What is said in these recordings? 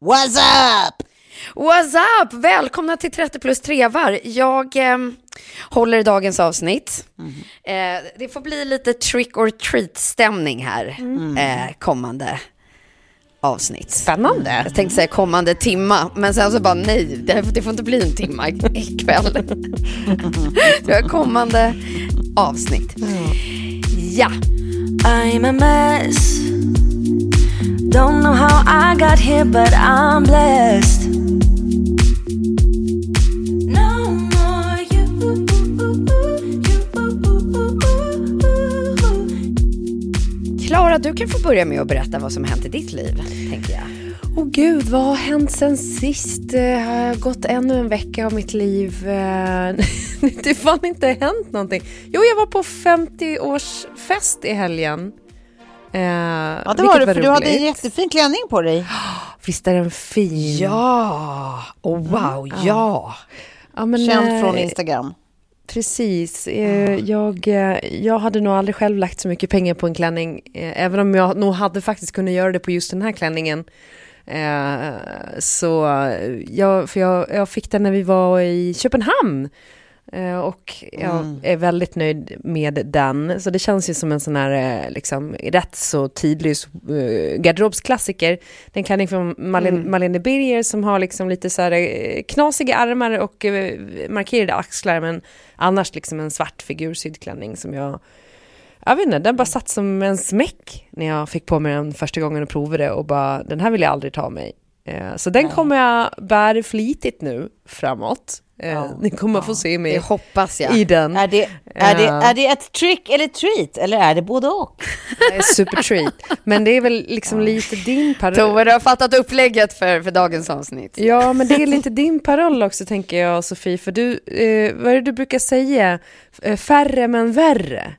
What's up? What's up? Välkomna till 30 plus trevar. Jag eh, håller dagens avsnitt. Mm. Eh, det får bli lite trick or treat stämning här Mm. eh, kommande avsnitt. Spännande. Jag tänkte säga kommande timma, men sen så bara nej, det, det får inte bli en timma ikväll. Det är kommande avsnitt. Ja. I'm a mess. Don't know how I got here, but I'm blessed. No more you. Klara, du kan få börja med att berätta vad som har hänt i ditt liv, tänker jag. Åh gud, vad har hänt sen sist? Det har gått ännu en vecka av mitt liv. Eh, Det har fan inte hänt någonting. Jo, jag var på 50-årsfest i helgen. Eh, Ja, det var det, för du hade en jättefin klänning på dig. Visst är den fin? Ja, oh, wow, ja. Ja, men, Känd eh, från Instagram. Precis. Eh, Jag, eh, jag hade nog aldrig själv lagt så mycket pengar på en klänning, även om jag nog hade faktiskt kunnat göra det på just den här klänningen. Så jag, för jag, jag fick den när vi var i Köpenhamn. Eh, Och jag är väldigt nöjd med den. Så det känns ju som en sån här eh, liksom, rätt så tidlös eh, garderobsklassiker. Den klänning från Malin, Malene Birger som har liksom lite så här knasiga armar och eh, markerade axlar men annars liksom en svart figursydd klänning som jag jag vet inte, den bara satt som en smäck när jag fick på mig den första gången och provade och bara, den här vill jag aldrig ta av mig. Eh, Så den kommer jag bära flitigt nu framåt. Eh, Ni kommer få se Det mig hoppas jag. i den. Är det, är, det, Ja. är det ett trick eller treat? Eller är det både och? Eh, Super treat. Men det är väl liksom lite din paroll. Tove, du har fattat upplägget för, för dagens avsnitt. Ja, men det är lite din paroll också tänker jag Sofie, för du, eh, vad är det du brukar säga? Eh, Färre men värre.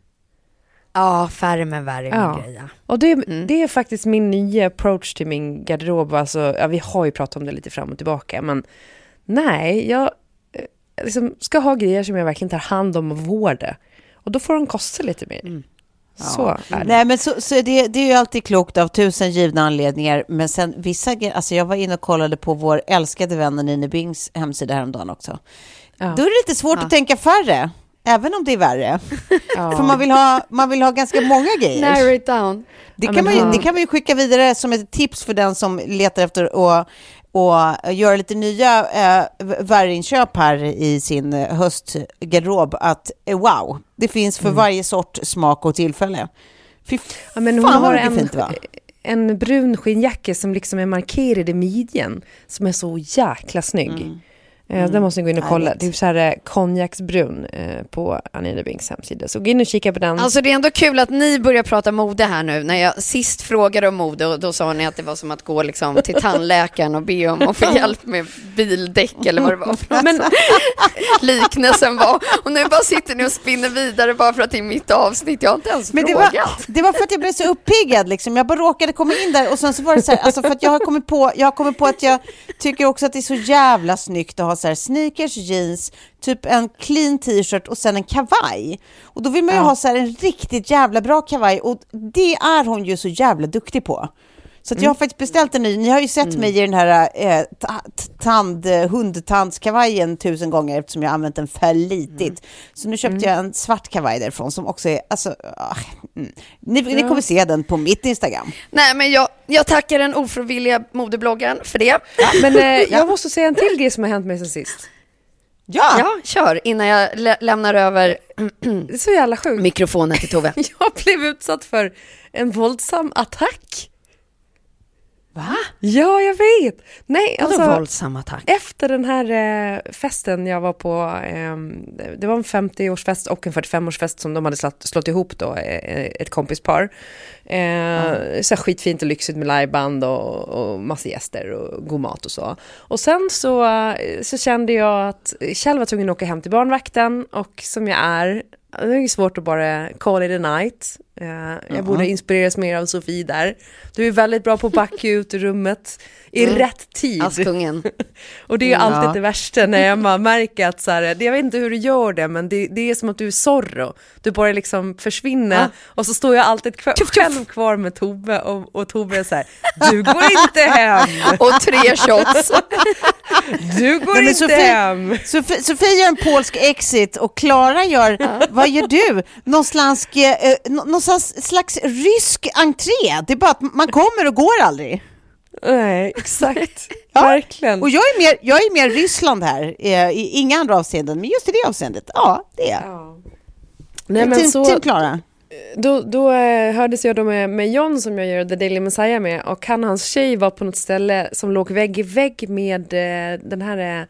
Ja, färre men värre är min Ja. grej. ja. Och det, det är faktiskt min nya approach till min garderob. Alltså, ja, vi har ju pratat om det lite fram och tillbaka, men nej, jag eh, liksom ska ha grejer som jag verkligen tar hand om och vårdar. Och då får de kosta lite mer. Så är det. Nej, men så, så det, det är ju alltid klokt av tusen givna anledningar. Men sen vissa alltså jag var inne och kollade på vår älskade vän Nine Bings hemsida häromdagen också. Ja. Då är det lite svårt att tänka färre, även om det är värre. Ja. För man vill, ha, man vill ha ganska många grejer. Narrow it down. Det Ja, kan, man ju, det kan man ju skicka vidare som ett tips för den som letar efter att och göra lite nya eh, värrinköp här i sin eh, höstgarderob. Att eh, wow, det finns för varje sort, smak och tillfälle. Fy Ja, men hon fan har vad mycket en, fint det var. en brun skinnjacka som liksom är markerad i midjan, som är så jäkla snygg. Mm. Eh, Den måste ni gå in och kolla. härligt. Det är så här eh, konjaksbrunn eh, på Anina Binks hemsida. Så gå in och kika på den. Alltså det är ändå kul att ni börjar prata mode här nu. När jag sist frågade om mode, och då sa ni att det var som att gå liksom till tandläkaren och be om att få hjälp med bildäck eller vad det var för. Men- liknelsen var. Och nu bara sitter ni och spinner vidare bara för att det är mitt avsnitt. Jag har inte ens Men det frågat. var, det var för att jag blev så uppiggad liksom. Jag bara råkade komma in där och sen så var det så här, alltså för att jag har kommit på, jag har kommit på att jag tycker också att det är så jävla snyggt att ha så här sneakers, jeans, typ en clean t-shirt och sen en kavaj. Och då vill man ju ha så här en riktigt jävla bra kavaj och det är hon ju så jävla duktig på. Så att jag har faktiskt beställt en ny. Ni har ju sett mig i den här eh, tand, eh, hundtandskavajen tusen gånger eftersom jag har använt den för litigt. Så nu köpte jag en svart kavaj därifrån som också är, alltså, ah, mm. ni, ni kommer se den på mitt Instagram. Nej, men jag, jag tackar den ofrivilliga modebloggaren för det. Men eh, jag måste säga en till grej som har hänt mig sen sist. Ja, Ja, kör innan jag lä- lämnar över Det är så jävla sjukt. mikrofonen till Tove. Jag blev utsatt för en våldsam attack. Va? Ja, jag vet. Nej, Vadå alltså, våldsam attack? efter den här eh, festen jag var på, ehm, det var en 50-årsfest och en 45-årsfest som de hade slått, slått ihop då, eh, ett kompispar. Eh, så här skitfint och lyxigt med liveband och, och massa gäster och god mat och så. Och sen så, eh, så kände jag att Kjell var tvungen att åka hem till barnvakten och som jag är, det är svårt att bara call it a night. Eh, jag borde inspireras mer av Sofie där. Du är väldigt bra på att backa ut ur rummet i rätt tid. Askungen. Och det är alltid Ja. det värsta när jag bara märker att så här, det- jag vet inte hur du gör det men det, det är som att du är Zorro. Du bara liksom försvinner Ja. och så står jag alltid kvar, själv kvar med Tove och, och Tove är så här, du går inte hem, Och tre shots. du går Nej, inte Sofie- hem. Sofie, Sofie gör en polsk exit och Klara gör, vad gör du? Någon slags, eh, nå- någon slags, slags rysk entré. Det är bara att man kommer och går aldrig. Nej, exakt, Ja. verkligen. Och jag är mer, jag är mer Ryssland här, eh, i inga andra avseenden, men just i det avseendet, ja det är jag. Ja. Nej men Team, så, team Klara. då, då eh, hördes jag då med, med John som jag gör The Daily Messiah med och han och hans tjej var på något ställe som låg vägg i vägg med eh, den här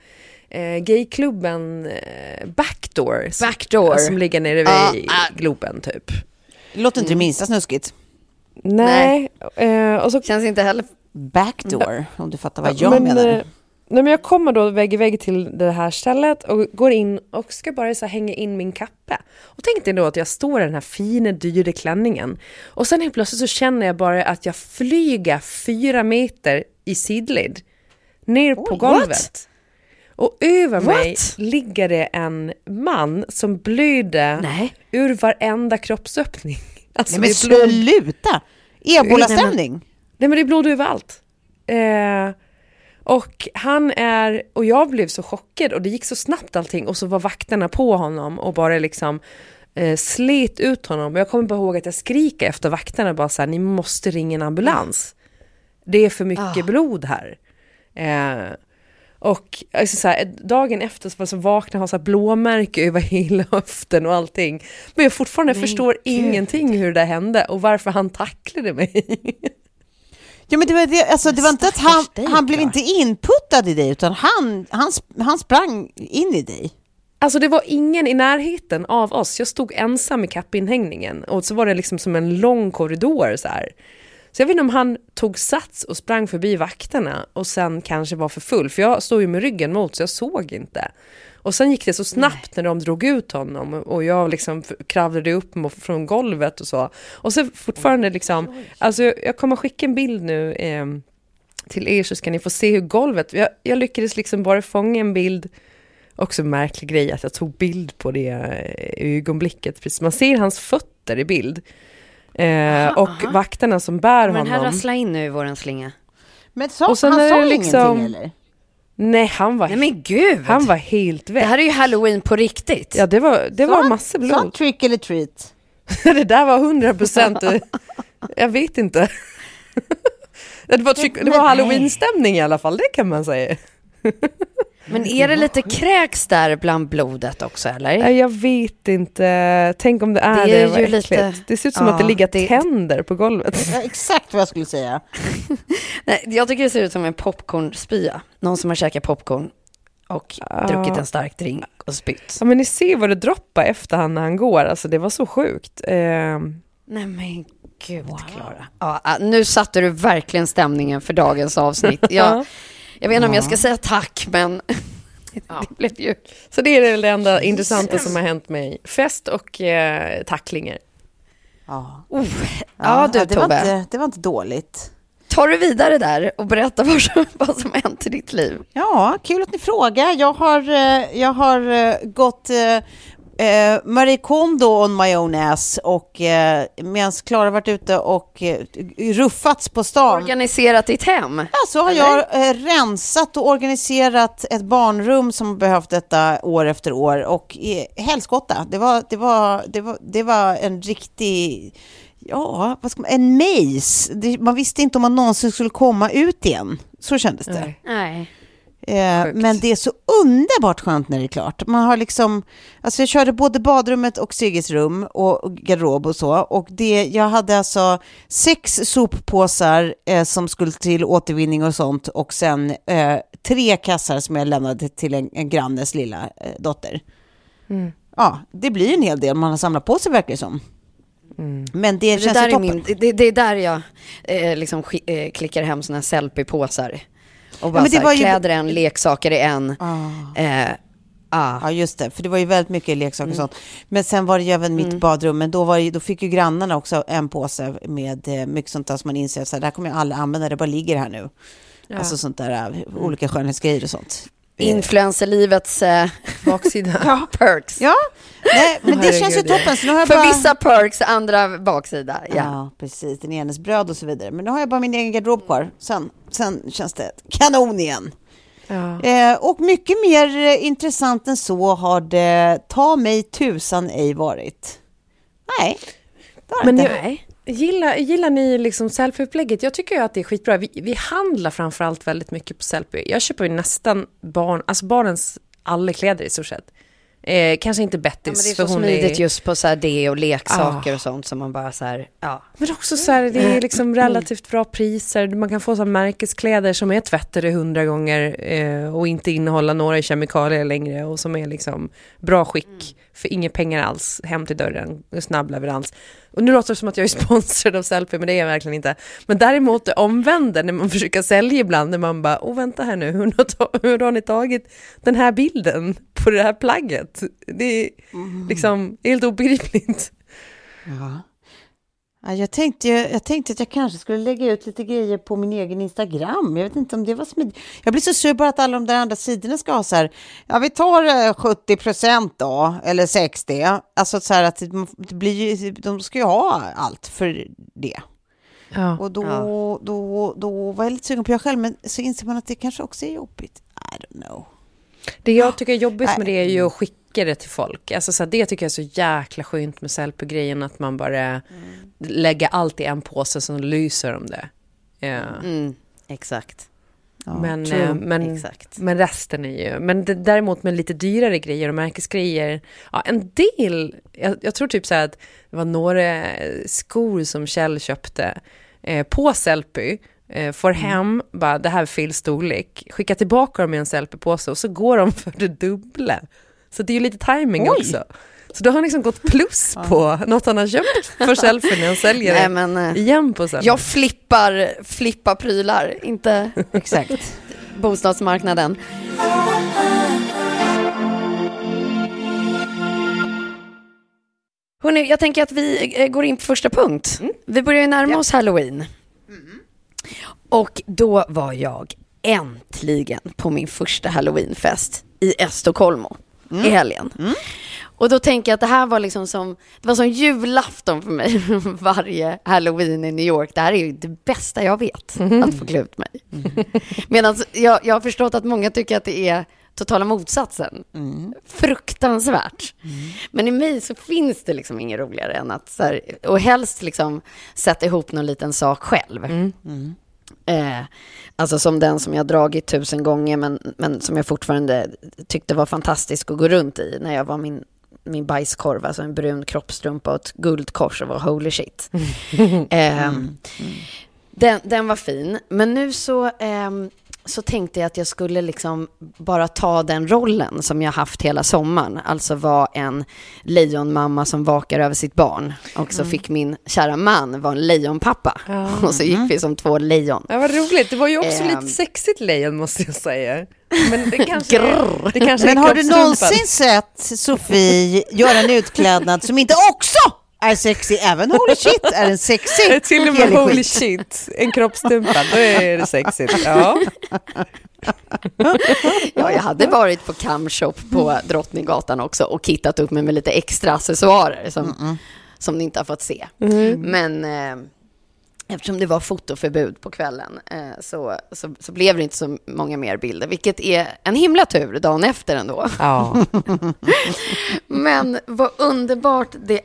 eh, gayklubben eh, Backdoor. som- Backdoor. Som ligger nere vid ah. Globen typ. Det låter inte det minsta snuskigt. Nej, eh, och så Känns inte heller... Backdoor, om du fattar vad jag men, menar. eh, Nej, men jag kommer då vägg i vägg till det här stället och går in och ska bara så hänga in min kappe. Och tänkte då att jag står i den här fina, dyra klänningen. Och sen helt plötsligt så känner jag bara att jag flyger fyra meter i sidled. Ner på Oj, golvet. what? Och över mig What? ligger det en man som blöder Nej. ur varenda kroppsöppning. Alltså Nej men sluta! Ebolastämning. Nej men det är blod överallt. Eh, och han är, och jag blev så chockad och det gick så snabbt allting och så var vakterna på honom och bara liksom eh, slet ut honom. Och jag kommer bara ihåg att jag skriker efter vakterna bara så här, ni måste ringa en ambulans. Det är för mycket Ah. blod här. Eh, och alltså så här, dagen efter så, så vaknade jag och har blåmärke över hela höften och allting. Men jag fortfarande Men förstår gud. ingenting hur det hände och varför han tacklade mig. Ja, men det var, det, alltså, det var inte att han, han blev inte inputtad i dig, utan han, han, han sprang in i dig. Alltså det var ingen i närheten av oss. Jag stod ensam i kappinhängningen och så var det liksom som en lång korridor så här. Så jag vet inte om han tog sats och sprang förbi vakterna och sen kanske var för full. För jag stod ju med ryggen mot så jag såg inte. Och sen gick det så snabbt när de drog ut honom och jag liksom kravlade upp från golvet och så. Och så fortfarande liksom, alltså jag, kommer skicka en bild nu eh, till er så ska ni få se hur golvet, jag, jag lyckades liksom bara fånga en bild Också en märklig grej att jag tog bild på det eh, ögonblicket. Precis. Man ser hans fötter i bild. Eh, och aha. vakterna som bär Men här honom. rassla in nu i våran slinga. Men sa, Och sen han är sa det liksom- ingenting eller? Nej, han var, Nej men gud! han var helt Det väck. här är ju halloween på riktigt. Ja, det var, det var han- massor Sa han blod. trick eller treat? det där var hundra procent. Jag vet inte. Det var, det var halloween-stämning i alla fall, det kan man säga. Men är det lite kräks där bland blodet också eller? Jag vet inte. Tänk om det är Det det. är vad ju lite- Det ser ut som Ja, att det ligger det- tänder på golvet. Ja, exakt vad jag skulle säga. Nej, jag tycker det ser ut som en popcornspya. Någon som har käkat popcorn och druckit en stark drink och spytt. Ja, men ni ser vad det droppar efter han när han går. Alltså det var så sjukt. Eh, Nej men gud Klara. Ja, ah, nu satte du verkligen stämningen för dagens avsnitt. Jag, jag vet inte om jag ska säga tack, men det blev ju... så det är det enda intressanta som har hänt mig. Fest och eh, tacklingar. Ja, Oh, ja, du det, var Tobbe. inte, det var inte dåligt. Tar du vidare där och berättar vad som, vad som hänt i ditt liv? Ja, kul att ni frågar. Jag har, eh, jag har eh, gått eh, Marie Kondo on my own ass och eh, medan Klara varit ute och eh, ruffats på stan. Organiserat ditt hem? Ja, så har jag eh, rensat och organiserat ett barnrum som behövt detta år efter år och eh, helskotta. Det var, det, var, det, var, det var en riktig, ja, vad ska man, en maze. Man visste inte om man någonsin skulle komma ut igen. Så kändes det. Nej. Eh, men det är så underbart skönt när det är klart. Man har liksom, alltså jag körde både badrummet och Sigges rum och och garderob och så. Och det, jag hade alltså sex soppåsar eh, som skulle till återvinning och sånt och sen eh, tre kassar som jag lämnade till en, en grannes lilla eh, dotter. Mm. Ja, det blir en hel del man har samlat på sig verkar det som. Men det, Det känns där, ju är toppen. min, det, det är där jag eh, liksom eh, klickar hem såna här selfie-påsar. Och bara men det så var här, ju- kläder en, leksaker är en. Ah. Eh, ah. Ja, just det. För det var ju väldigt mycket leksaker och sånt. Men sen var det ju även mitt badrum. Men då, var det, då fick ju grannarna också en påse med eh, mycket sånt där som man inser att det här kommer jag aldrig använda, det bara ligger här nu. Alltså sånt där, eh, olika skönhetsgrejer och sånt. Influencerlivets eh, Baksida. perks. Ja, nej, men det känns ju ja. toppen. Så nu har jag För bara... vissa perks, andra baksida. Ja. Ja, precis. Den enes bröd och så vidare. Men nu har jag bara min egen garderob kvar. Sen, sen känns det kanon igen. Ja. Eh, och mycket mer eh, intressant än så har det ta mig tusan ej varit. Nej, det har det Men inte. jag, gillar, gillar ni liksom selfie-upplägget? Jag tycker ju att det är skitbra. Vi, vi handlar framförallt väldigt mycket på selfie. Jag köper ju nästan barn, alltså barnens alla kläder i stort sett. Eh, kanske inte Ja, Bettis, men det är så smidigt är... just på så här det och leksaker Ah. och sånt som man bara så här, ja. Men också så här, det är liksom relativt bra priser. Man kan få så här märkeskläder som är tvättade hundra gånger eh, och inte innehålla några kemikalier längre och som är liksom bra skick för inga pengar alls, hem till dörren, snabb leverans. Och nu låter det som att jag är sponsrad av Selfie, men det är jag verkligen inte. Men däremot det omvända, när man försöker sälja ibland, när man bara, åh vänta här nu, hur, hur har ni tagit den här bilden på det här plagget? Det är liksom helt obegripligt. Ja. Ja, jag, tänkte, jag tänkte att jag kanske skulle lägga ut lite grejer på min egen Instagram. Jag vet inte om det var smidigt. Jag blir så sur bara att alla de där andra sidorna ska ha så här, ja vi tar eh, 70 procent då, eller 60. Alltså så här att det blir de ska ju ha allt för det. Ja. Och då, då, då var jag lite sugen på jag själv, men så inser man att det kanske också är jobbigt. I don't know. Det jag tycker är jobbigt med det är ju att skicka det till folk. Alltså så här, det tycker jag är så jäkla skönt med Sellpy-grejen, att man bara lägger allt i en påse som lyser om det. Ja. Mm, exakt. Ja, men, true. eh, men, Exakt. men resten är ju... Men det, däremot med lite dyrare grejer och märkesgrejer, ja, en del... Jag, jag tror typ så här att det var några skor som Kjell köpte eh, på Sellpy, eh, får Mm. hem, bara det här är fel storlek, skicka tillbaka dem i en Sellpy-påse och så går de för det dubbla. Så det är ju lite timing Oj. också. Så då har han liksom gått plus på något han har köpt för när han säljer Nej, men, eh, igen på Sellpy. jag flippar, flippar prylar, inte Exakt. bostadsmarknaden. Hörrni, jag tänker att vi eh, går in på första punkt. Vi börjar ju närma oss halloween. Och då var jag äntligen på min första halloweenfest i Estocolmo i helgen. Och då tänker jag att det här var liksom som, det var som julafton för mig varje halloween i New York. Det här är ju det bästa jag vet, att få klä ut mig. Medan jag, jag har förstått att många tycker att det är totala motsatsen. Fruktansvärt. Men i mig så finns det liksom inget roligare än att, så här, och helst liksom sätta ihop någon liten sak själv. Eh, alltså som den som jag dragit tusen gånger men, men som jag fortfarande tyckte var fantastisk att gå runt i när jag var min, min bajskorv, alltså en brun kroppstrumpa och ett guldkors och var holy shit. Eh, Den, den var fin, men nu så, ehm, så tänkte jag att jag skulle liksom bara ta den rollen som jag haft hela sommaren. Alltså vara en lejonmamma som vakar över sitt barn. Och så fick min kära man vara en lejonpappa. Och så gick vi som två lejon. Ja, vad roligt. Det var ju också Ehm. lite sexigt lejon måste jag säga. Men det kanske, Grrr. det kanske Men är har du någonsin sett Sofie göra en utklädnad som inte också är sexy? Även Holy Shit är en sexy Till och med holy skit. shit, en kroppsstrumpa, då är det sexigt. Ja. Ja, jag hade varit på camshop på Drottninggatan också och kittat upp mig med lite extra accessoarer som, som ni inte har fått se. Men eh, eftersom det var fotoförbud på kvällen eh, så, så, så blev det inte så många mer bilder, vilket är en himla tur dagen efter ändå. ja. Men vad underbart det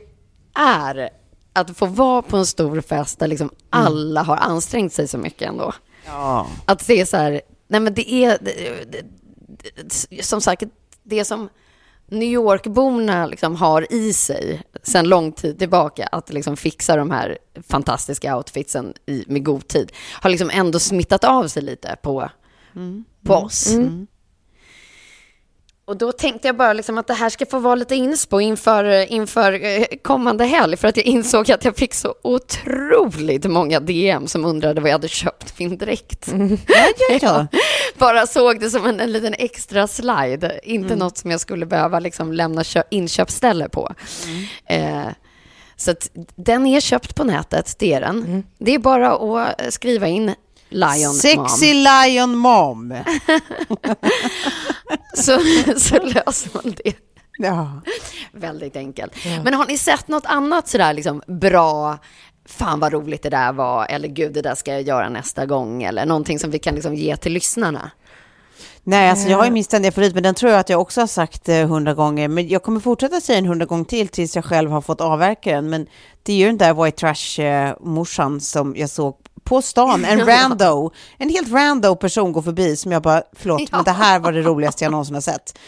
är att få vara på en stor fest där liksom alla har ansträngt sig så mycket ändå. Ja. Att se så här, nej men det är, det, det, det, som sagt, det som New York-borna liksom har i sig sedan lång tid tillbaka, att liksom fixa de här fantastiska outfitsen i, med god tid, har liksom ändå smittat av sig lite på, på oss. Och då tänkte jag bara liksom att det här ska få vara lite inspo inför, inför eh, kommande helg, för att jag insåg att jag fick så otroligt många DM som undrade vad jag hade köpt min dräkt. Ja, ja, ja. Bara såg det som en, en liten extra slide, inte något som jag skulle behöva liksom lämna kö- inköpsställe på. Eh, så den är köpt på nätet, det är den. Det är bara att skriva in Lion Sexy Mom, Lion Mom. så, så löser man det. Ja. Väldigt enkelt. Men har ni sett något annat sådär liksom bra, fan vad roligt det där var, eller gud det där ska jag göra nästa gång, eller någonting som vi kan liksom ge till lyssnarna? Nej, alltså jag har ju min ständiga favorit, men den tror jag att jag också har sagt eh, hundra gånger. Men jag kommer fortsätta säga den hundra gånger till tills jag själv har fått avverka den. Men det är ju den där white trash-morsan som jag såg på stan, en rando, en helt rando person går förbi som jag bara, förlåt, men det här var det roligaste jag någonsin har sett.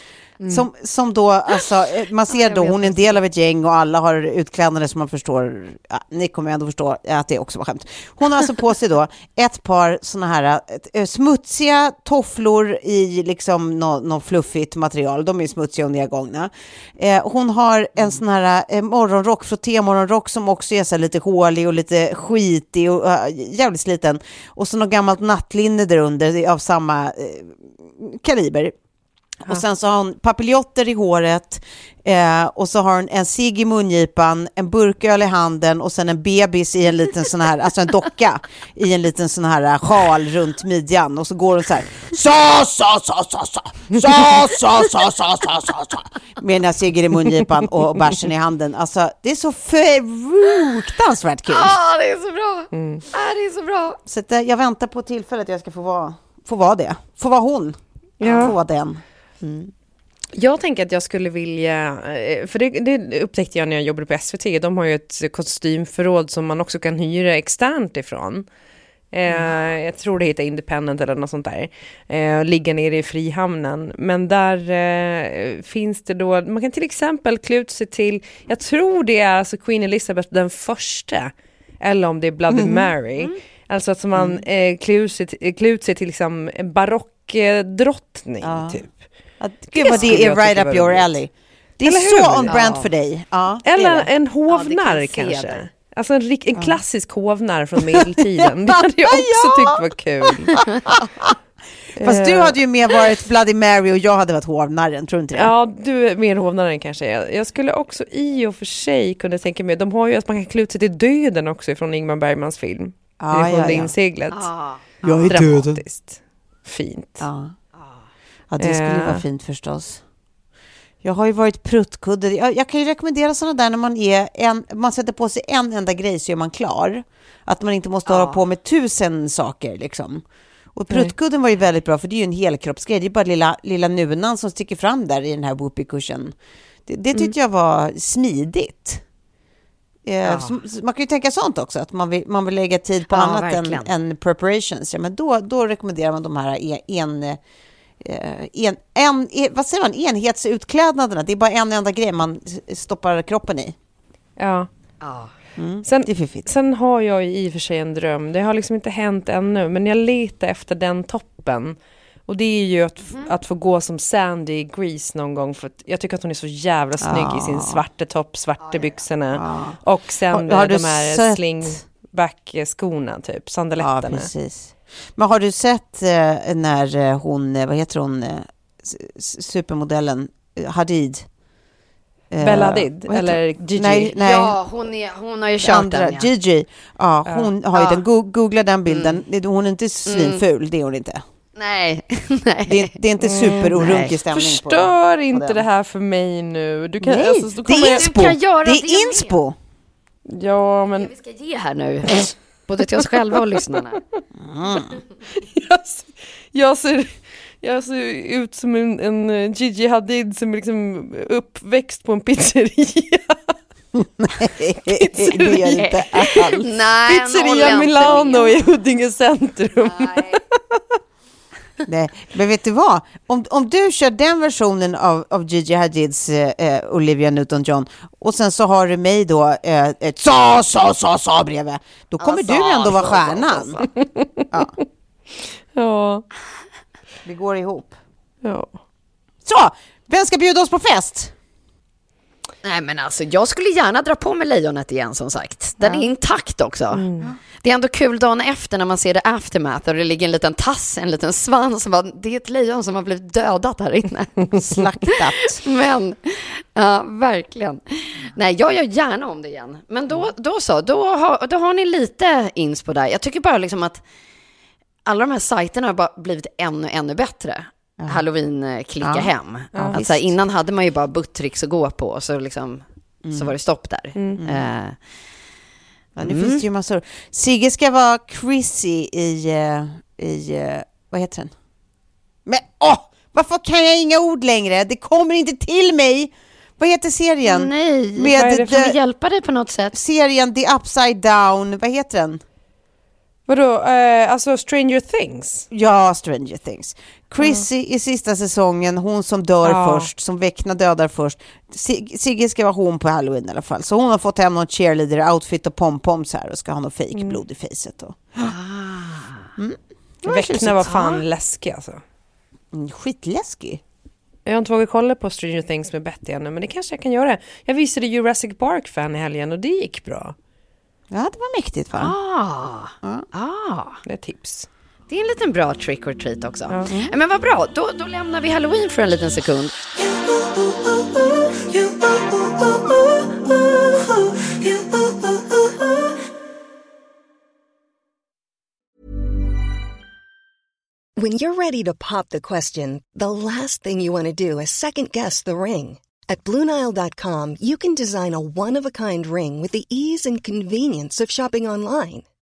Som, som då, alltså, eh, man ser då, hon är en del av ett gäng och alla har utklädnader som man förstår, ja, ni kommer ändå förstå att det också var skämt. Hon har alltså på sig då ett par sådana här eh, smutsiga tofflor i liksom något nå fluffigt material, de är smutsiga och nedgångna. Eh, hon har en sån här eh, morgonrock, frottémorgonrock som också är så lite hålig och lite skitig och uh, jävligt sliten. Och så något gammalt nattlinne där under av samma eh, kaliber. Och sen så har hon papiljotter i håret eh, och så har hon en cigg i mungipan, en burköl i handen och sen en bebis i en liten sån här, alltså en docka i en liten sån här eh, sjal runt midjan och så går hon så här sa sa sa sa sa sa sa sa sa sa sa sa med den här ciggen i mungipan och bärsen i handen. Alltså det är så fruktansvärt kul. Ah, det är så bra! Ah, det är så bra! Så att, eh, jag väntar på tillfället jag ska få vara, få vara det. Få vara hon. Ja. Få vara den. Jag tänker att jag skulle vilja, eh, för det, det upptäckte jag när jag jobbade på SVT, de har ju ett kostymförråd som man också kan hyra externt ifrån. Eh, jag tror det heter Independent eller något sånt där. Eh, ligga nere i Frihamnen. Men där eh, finns det då, man kan till exempel klä ut sig till, jag tror det är alltså Queen Elizabeth den första. Eller om det är Bloody Mary. Alltså att man eh, klä ut sig, till- klä ut sig till liksom en barockdrottning Ja. typ. Att, gud vad det är right up your alley. Det är så on brand Ja. för dig. Ja, Eller det. en hovnarr Ja, kanske. Alltså en, rik- en klassisk hovnarr från medeltiden. Det hade jag också tyckt var kul. Fast du Eh, hade ju mer varit Bloody Mary och jag hade varit hovnarren, tror du inte det? Ja, du är mer hovnarren kanske. Jag, skulle också i och för sig kunna tänka mig, de har ju att man kan klä ut sig till döden också från Ingmar Bergmans film. Ja, det ja, sjunde ja. inseglet. Ah. Jag är döden. Dramatiskt. Fint. Ja. Ja, det skulle Eh. vara fint förstås. Jag har ju varit pruttkudde. Jag, jag kan ju rekommendera sådana där när man är en, man sätter på sig en enda grej så är man klar. Att man inte måste hålla på med tusen saker liksom. Och pruttkudden var ju väldigt bra för det är ju en helkroppsgrej. Det är bara lilla, lilla nunan som sticker fram där i den här whoopee-kursen. Det, det tyckte jag var smidigt. Eh, så man kan ju tänka sånt också, att man vill, man vill lägga tid på Ja, annat än, än preparations. Ja, men då, då rekommenderar man de här en, en, eh, en, en, en, vad säger man, enhetsutklädnaderna. Det är bara en enda grej man stoppar kroppen i. Ja. Ja. Sen, sen har jag ju i och för sig en dröm. Det har liksom inte hänt ännu, men jag letar efter den toppen Och det är ju att, att få gå som Sandy i Grease någon gång för att jag tycker att hon är så jävla snygg i sin svarta topp, svarta byxorna och sen Har- har de här sett- slingback-skorna typ, Ja, sandaletterna. precis. Men har du sett eh, när eh, hon, eh, vad heter hon, eh, supermodellen Hadid? Bella Hadid, eller? Gigi? Nej, nej. Ja, hon, är, hon har ju kört andra, den. Ja. Gigi. Ja, hon har ju Ja. den. Go- Googla den bilden. Det- Hon är inte svinful, det är hon inte. Nej, nej. Det är, det är inte superorunkig stämning på Förstör på inte den. det här för mig nu. Du kan, Nej, alltså, det är jag- inspo. Du kan göra Det det är inspo. Ja, men Vi ska ge här nu, både till oss själva och lyssnarna. jag, ser- jag, ser, jag ser ut som en, en eh, Gigi Hadid som är liksom uppväxt på en pizzeria. det är jag inte alls. Nej, Pizzeria Milano i Huddinge centrum. Nej. Nej, men vet du vad? Om, om du kör den versionen av, av Gigi Hadids eh, eh, Olivia Newton-John och sen så har du mig då eh, ett sa, sa, sa, sa bredvid, då kommer sa, du ändå vara sa, sa, stjärnan. Ja, Ja, det går ihop. ja. Så, vem ska bjuda oss på fest? Nej men alltså jag skulle gärna dra på mig lejonet igen som sagt. Den är intakt också. Det är ändå kul dagen efter när man ser det aftermath och det ligger en liten tass, en liten svans. som bara, Det är ett lejon som har blivit dödat här inne. Slaktat. Men, ja verkligen. Nej, jag gör gärna om det igen. Men då, då så, då har, då har ni lite inspo där. Jag tycker bara liksom att alla de här sajterna har bara blivit ännu, ännu bättre. Halloween eh, klicka Ja. hem. Ja, att visst. så här, innan hade man ju bara buttricks att gå på och så, liksom, så var det stopp där. Eh, Ja, nu finns det ju massor. Sigge ska vara Chrissy i, eh, i eh, vad heter den? Men åh, varför kan jag inga ord längre? Det kommer inte till mig. Vad heter serien? nej, Med Vad är det kan vi hjälpa dig på något sätt? serien The Upside Down, vad heter den? Vadå, eh, alltså Stranger Things? Ja, Stranger Things. Chrissy i sista säsongen, hon som dör Ja. först, som väcknar dödar först. Sig- Sigge ska vara hon på halloween i alla fall. Så hon har fått hem någon cheerleader-outfit och pompoms här och ska ha någon fake blod i facet. Och. Väckna var fan läskig alltså. Mm, skitläskig. Jag har inte vågat kolla på Stranger Things med Betty ännu, men det kanske jag kan göra. Jag visade Jurassic Park-fan i helgen och det gick bra. Ja, det var mäktigt va? Ah, ah. Det är tips. Det är en liten bra trick or treat också. Men vad bra, då, då lämnar vi halloween för en liten sekund. When you're ready to pop the question, the last thing you want to do is second guess the ring. At Bluenile.com, you can design a one of a kind ring with the ease and convenience of shopping online.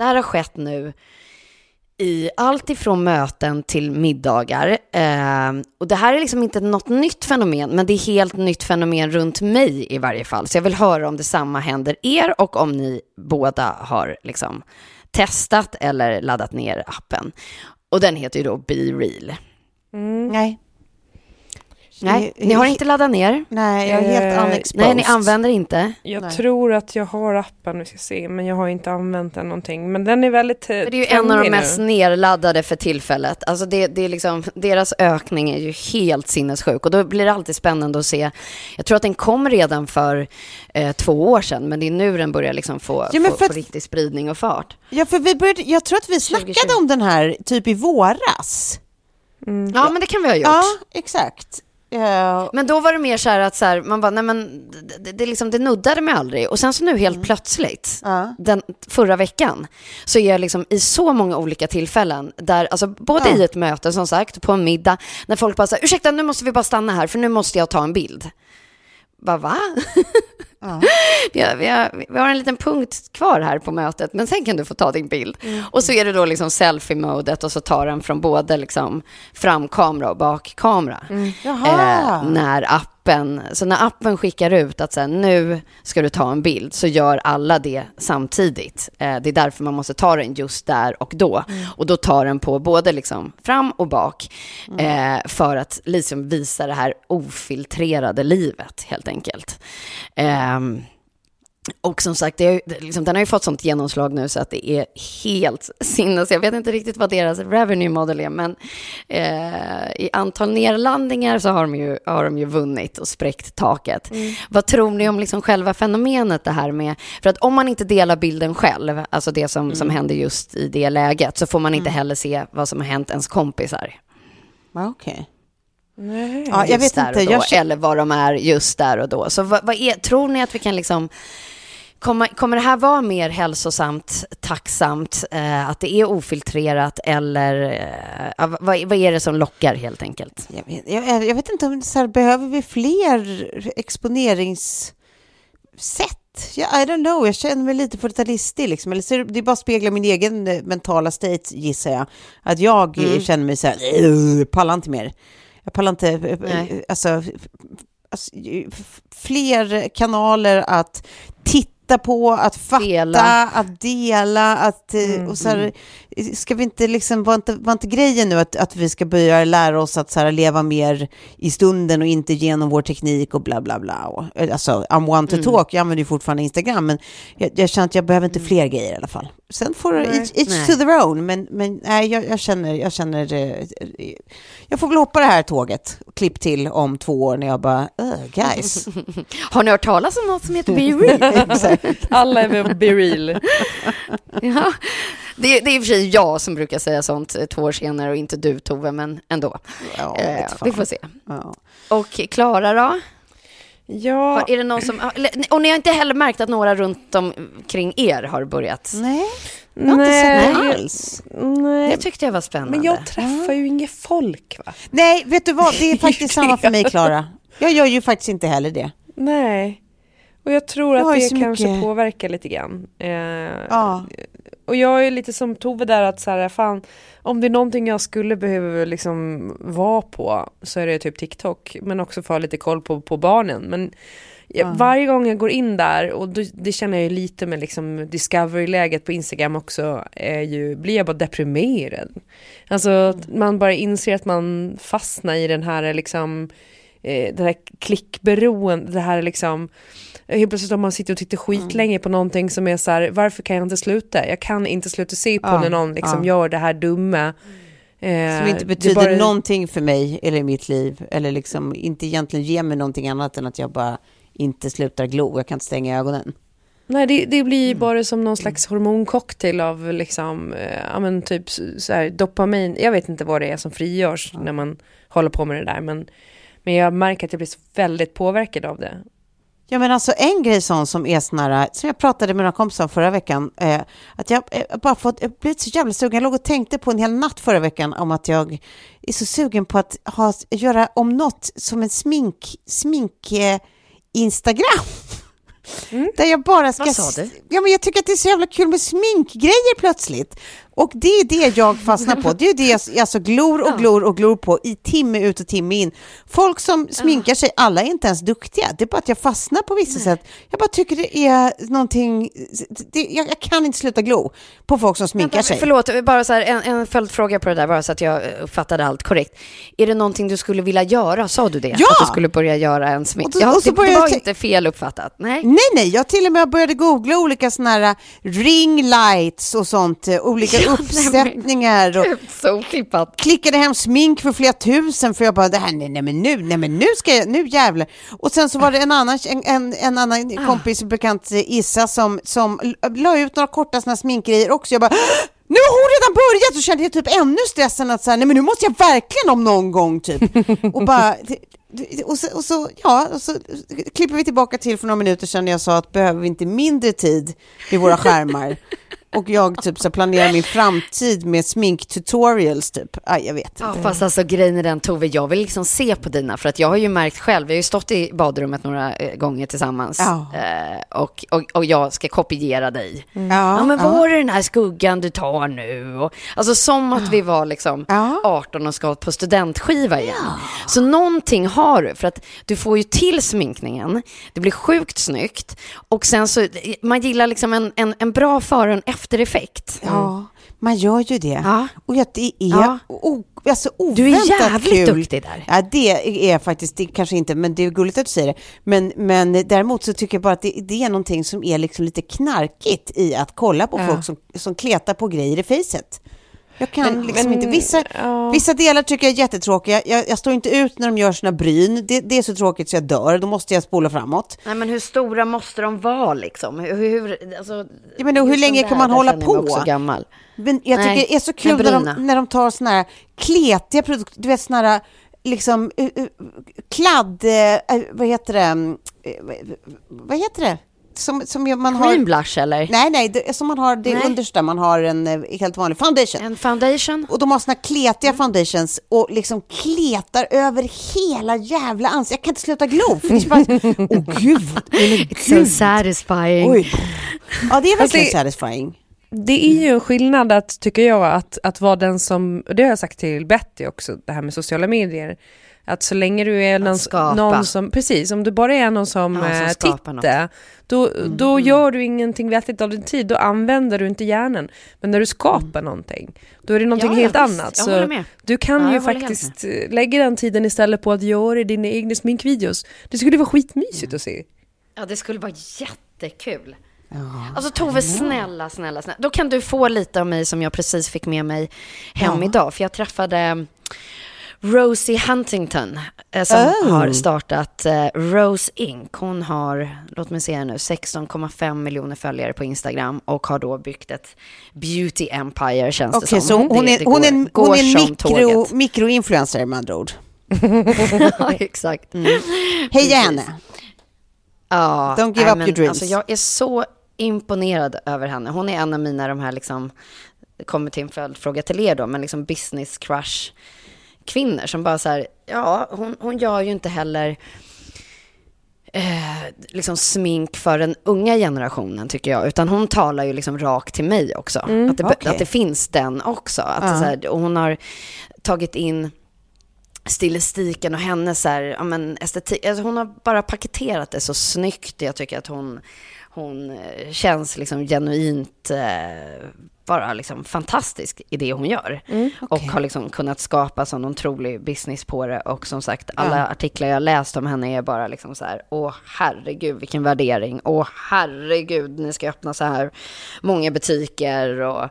Det här har skett nu i allt ifrån möten till middagar. Eh, och det här är liksom inte något nytt fenomen, men det är helt nytt fenomen runt mig i varje fall. Så jag vill höra om detsamma händer er och om ni båda har liksom testat eller laddat ner appen. Och den heter ju då Be Real. Nej. Nej, ni har inte laddat ner? Nej, jag är helt Eh, unexposed. Nej, ni använder inte? Jag Nej. tror att jag har appen, vi ska se, men jag har inte använt den någonting. Men den är väldigt eh, För det är ju en av de mest nu. nerladdade för tillfället. Alltså det, det är liksom, deras ökning är ju helt sinnessjuk och då blir det alltid spännande att se. Jag tror att den kom redan för eh, två år sedan, men det är nu den börjar liksom få, Ja, få, få riktig spridning och fart. Ja, för vi började, jag tror att vi 2020. snackade om den här typ i våras. Ja, men det kan vi ha gjort. Ja, exakt. Ja, Men då var det mer så här att så här, man bara, nej men det, det, liksom, det nuddade mig aldrig. Och sen så nu helt plötsligt, Ja. den, förra veckan, så är jag liksom i så många olika tillfällen, där, alltså både Ja. i ett möte som sagt, på en middag, när folk bara säger, ursäkta nu måste vi bara stanna här för nu måste jag ta en bild. Bara va? Ja. vi, har, vi, har, vi har en liten punkt kvar här på mötet, men sen kan du få ta din bild. Och så är det då liksom selfie-modet och så tar den från både liksom framkamera och bakkamera. Jaha. Eh, när appen, så när appen skickar ut att så här, nu ska du ta en bild så gör alla det samtidigt. Eh, det är därför man måste ta den just där och då. Och då tar den på både liksom fram och bak eh, för att liksom visa det här ofiltrerade livet helt enkelt. Ehm, och som sagt, det liksom, den har ju fått sånt genomslag nu så att det är helt sinnes. Jag vet inte riktigt vad deras revenue model är, men eh, i antal nedladdningar så har de, ju, har de ju vunnit och spräckt taket. Vad tror ni om liksom själva fenomenet det här med, för att om man inte delar bilden själv, alltså det som, som händer just i det läget, så får man inte heller se vad som har hänt ens kompisar. Ja, Okej. Nej. Ja, jag vet inte. då, Jag, eller vad de är just där och då. Så vad, vad är, tror ni att vi kan liksom... Kommer det här vara mer hälsosamt, tacksamt, eh, att det är ofiltrerat eller eh, vad, vad är det som lockar helt enkelt? jag, vet, jag, jag vet inte om så här, behöver vi fler exponeringssätt? Ja, I don't know, jag känner mig lite 40-talistig liksom. Eller så är det, det bara speglar min egen eh, mentala state gissar jag. Att jag eh, känner mig så här, "Ugh, pallar inte mer. Jag pallar inte, Nej. alltså, alltså, fler kanaler att titta på, att fatta, Dela. att dela, att, eh, och så här, ska vi inte liksom, var inte, var inte grejen nu att, att vi ska börja lära oss att så här, leva mer i stunden och inte genom vår teknik och bla bla bla. Och, alltså, I'm one to talk, jag använder ju fortfarande Instagram, men jag, jag känner att jag behöver inte fler grejer i alla fall. Sen får Nej. each, each Nej. to their own, men, men nej, jag, jag känner, jag känner, eh, jag får väl hoppa det här tåget, klipp till om två år när jag bara, "Ugh, guys. Har ni hört talas om något som heter Be Real? Alla är väl be real. ja. Det, det är i och för sig jag som brukar säga sånt eh, två år senare och inte du Tove, men ändå. Ja, Eh, vi får se. Ja. Och Klara då? Ja, Har- Är det någon som, och ni har inte heller märkt att några runt omkring er har börjat? Nej, jag har inte sett Nej. det alls. nej. Det tyckte jag var spännande. Men jag träffar ju inget folk va? Nej, vet du vad, det är faktiskt samma för mig, Klara. Jag gör ju faktiskt inte heller det. Nej. Och jag tror Jag att det kanske mycket- påverkar lite grann. Eh, Ja. Och jag är lite som Tove där att så här, fan, om det är någonting jag skulle behöva liksom vara på så är det typ TikTok. Men också få lite koll på, på barnen. Men jag, varje gång jag går in där, och det, det känner jag ju lite med liksom Discovery-läget på Instagram också, är ju, blir jag bara deprimerad. Alltså att man bara inser att man fastnar i den här liksom eh, det här klickberoende, det här liksom Helt plötsligt om man sitter och tittar skitlänge på någonting som är så här, varför kan jag inte sluta? Jag kan inte sluta se på Ja, när någon liksom ja. gör det här dumma. Eh, Som inte det betyder bara- någonting för mig eller i mitt liv. Eller liksom inte egentligen ger mig någonting annat än att jag bara inte slutar glo. Jag kan inte stänga ögonen. Nej det, det blir Mm. bara som någon slags hormoncocktail av liksom, eh, ja men typ så här, dopamin, jag vet inte vad det är som frigörs när man håller på med det där men, men jag märker att jag blir så väldigt påverkad av det. Ja, men alltså en grej sån som är sån här, som jag pratade med några kompisar om förra veckan, eh, att jag eh, bara fått, jag blivit så jävla sugen. Jag låg och tänkte på en hel natt förra veckan om att jag är så sugen på att ha, göra om något som en smink, smink eh, Instagram. Där jag bara ska... Vad sa du? Ja, men jag tycker att det är så jävla kul med sminkgrejer plötsligt. Och det är det jag fastnar på. Det är det jag alltså glor och glor och glor på i timme ut och timme in. Folk som sminkar sig, alla är inte ens duktiga. Det är bara att jag fastnar på vissa sätt. Jag bara tycker det är någonting, det, jag, jag kan inte sluta glo på folk som sminkar Vänta, sig. Förlåt, bara så här, en, en följdfråga på det där, bara så att jag uppfattade allt korrekt. Är det någonting du skulle vilja göra? Sa du det? Ja! Att du skulle börja göra en smink? Och då- ja, och det, det var inte fel uppfattat. Nej. Nej, nej, jag till och med började googla olika såna här ring lights och sånt, eh, olika nej, uppsättningar och så otippat. klickade hem smink för flera tusen för jag bara, det här, nej, nej men nu, nej men nu ska jag, nu jävlar. Och sen så var det en annan, en, en, en annan Ah. kompis, bekant Issa, som, som la ut några korta såna sminkgrejer också. Jag bara, nu har hon redan börjat och kände jag typ ännu stressen att så här, nej men nu måste jag verkligen om någon gång typ. och bara, och så, och så, ja, och så klipper vi tillbaka till för några minuter sedan när jag sa att behöver vi inte mindre tid vid våra skärmar? Och jag typ så planerar min framtid med sminktutorials typ. Aj, jag vet Ja, inte. fast alltså grejen är den Tove, jag vill liksom se på dina, för att jag har ju märkt själv, vi har ju stått i badrummet några eh, gånger tillsammans Ja. eh, och, och, och jag ska kopiera dig. Ja, Ja, men ja. var är den här skuggan du tar nu? Och, alltså som att vi var liksom Ja. 18 och ska på studentskiva igen. Så någonting har du, för att du får ju till sminkningen, det blir sjukt snyggt och sen så, man gillar liksom en, en, en bra före och en eftereffekt. Ja, man gör ju det. Ja. Och att det är Ja. o, alltså Du är oväntat jävligt kul. duktig där. Ja, det är faktiskt, det kanske inte, men det är gulligt att du säger det. Men, men däremot så tycker jag bara att det, det är någonting som är liksom lite knarkigt i att kolla på Ja. folk som, som kletar på grejer i facet. Jag kan Men- liksom men, inte, vissa, ja. vissa delar tycker jag är jättetråkiga. Jag, jag står inte ut när de gör sina bryn. Det, det är så tråkigt så jag dör, då måste jag spola framåt. Nej, men hur stora måste de vara liksom? Hur, hur, alltså, Ja, men då, hur länge kan man hålla jag på? också gammal. Men jag tycker Nej, det är så kul när de, när de tar såna här kletiga produkter, du vet såna här liksom uh, uh, kladd, uh, vad heter det, eh, vad heter det? Som, som man har... Cream blush eller? Nej, nej, det, som man har det Nej. understa, man har en eh, helt vanlig foundation. En foundation? Och de har såna kletiga foundations och liksom kletar över hela jävla ansiktet. Jag kan inte sluta glo. Är bara, åh gud, It's so gud. satisfying. Oj. Ja, det är verkligen det- satisfying. Det är ju en skillnad att, tycker jag, att, att vara den som, och det har jag sagt till Betty också, det här med sociala medier, att så länge du är någon, någon som, precis, om du bara är någon som, Ja, som eh, något. tittar, då, då gör du ingenting vettigt av din tid, då använder du inte hjärnan. Men när du skapar någonting, då är det någonting Ja, ja, helt visst. annat. Jag Så du kan Ja, ju faktiskt eh, lägga den tiden istället på att göra dina egna sminkvideos. Det skulle vara skitmysigt att se. Ja, det skulle vara jättekul. Alltså Tove, snälla, snälla, snälla. Då kan du få lite av mig som jag precis fick med mig hem Ja. idag. För jag träffade Rosie Huntington eh, som Oh. har startat eh, Rose Inc. Hon har, låt mig se här nu, 16,5 miljoner följare på Instagram och har då byggt ett beauty empire känns Okej, det så som. hon Det- är, det hon går- är, en- hon är en som mikro, mikroinfluencer med andra ord. ja, exakt. Heja Precis. henne! Ja, Don't give nej, up men your dreams. Alltså, jag är så imponerad över henne. Hon är en av mina, de här liksom, kommer till en följdfråga till er då, men liksom business crush kvinnor som bara så här, ja, hon, hon gör ju inte heller eh, liksom smink för den unga generationen tycker jag, utan hon talar ju liksom rakt till mig också. att, det, okej. att det finns den också. Att Ja. så här, och hon har tagit in stilistiken och hennes så här, ja, men estetik. Alltså hon har bara paketerat det så snyggt. Jag tycker att hon, hon eh, känns liksom genuint eh, bara liksom fantastisk i det hon gör. Och har liksom kunnat skapa sån otrolig business på det. Och som sagt, alla Ja. artiklar jag läst om henne är bara liksom så här, åh herregud vilken värdering. Åh herregud, ni ska öppna så här många butiker och,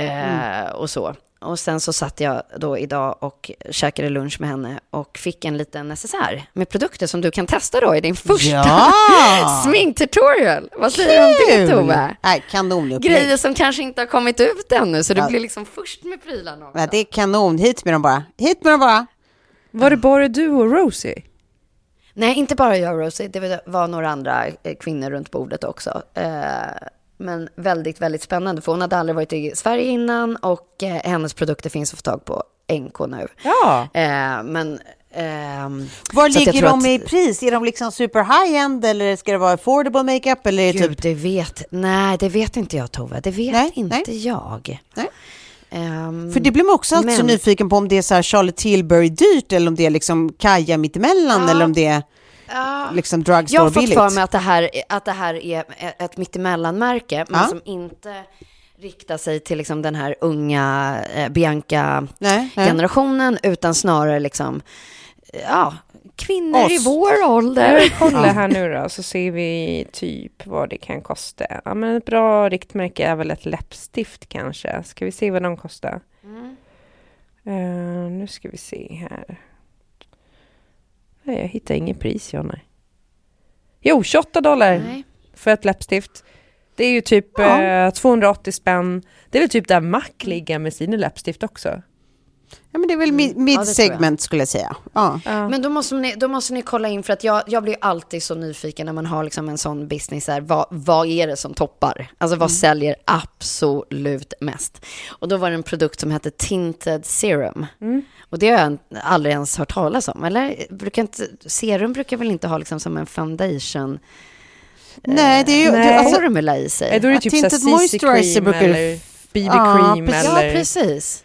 eh, och så. Och sen så satt jag då idag och käkade lunch med henne och fick en liten necessär med produkter som du kan testa då i din första Ja! sminktutorial. Vad säger du om det Tove? Nej, kanonupplägg. Grejer som kanske inte har kommit ut ännu, så du Ja. blir liksom först med prylarna också. Ja, det är kanon. Hit med dem bara. Hit med dem bara. Var det bara du och Rosie? Nej, inte bara jag och Rosie, det var några andra eh, kvinnor runt bordet också. Eh, Men väldigt, väldigt spännande, för hon hade aldrig varit i Sverige innan och eh, hennes produkter finns att få tag på NK nu. Ja. Eh, Men Ehm, Var så ligger de att- i pris? Är de liksom super high-end eller ska det vara affordable makeup? Eller Gud, typ... det vet, nej det vet inte jag Tove, det vet Nej, inte nej. jag. Nej. Ehm, För det blir man också alltid så men- nyfiken på om det är så här Charlotte Tilbury dyrt eller om det är liksom Kaja mittemellan Ja. eller om det är Ja. liksom Jag har drugstore fått för mig att det här, att det här är ett mittemellanmärke, men Ja. som inte riktar sig till liksom den här unga eh. Bianca-generationen, utan snarare liksom, eh, ja, kvinnor i Oss. vår Jag ålder. kollar här nu då, så ser vi typ vad det kan kosta. Ja, men ett bra riktmärke är väl ett läppstift kanske. Ska vi se vad de kostar? Eh, nu ska vi se här. Nej, jag hittar ingen pris, jag nej. Jo, 28 dollar Nej. för ett läppstift. Det är ju typ Ja. eh, 280 spänn. Det är väl typ där Mac ligger med sina läppstift också. Ja, men det är väl mid- Mm. Ja, det tror jag. mid-segment skulle jag säga. Ja. Men då måste, ni, då måste ni kolla in, för att jag, jag blir alltid så nyfiken när man har liksom en sån business här, vad, vad är det som toppar? Alltså vad säljer absolut mest? Och då var det en produkt som hette Tinted Serum. Och det har jag aldrig ens hört talas om, eller? Brukar inte, serum brukar väl inte ha liksom som en foundation Nej, det är ju... Nej. Alltså, formula i sig? Då är det Ja, typ tinted moisturizer brukar det eller Ja, precis.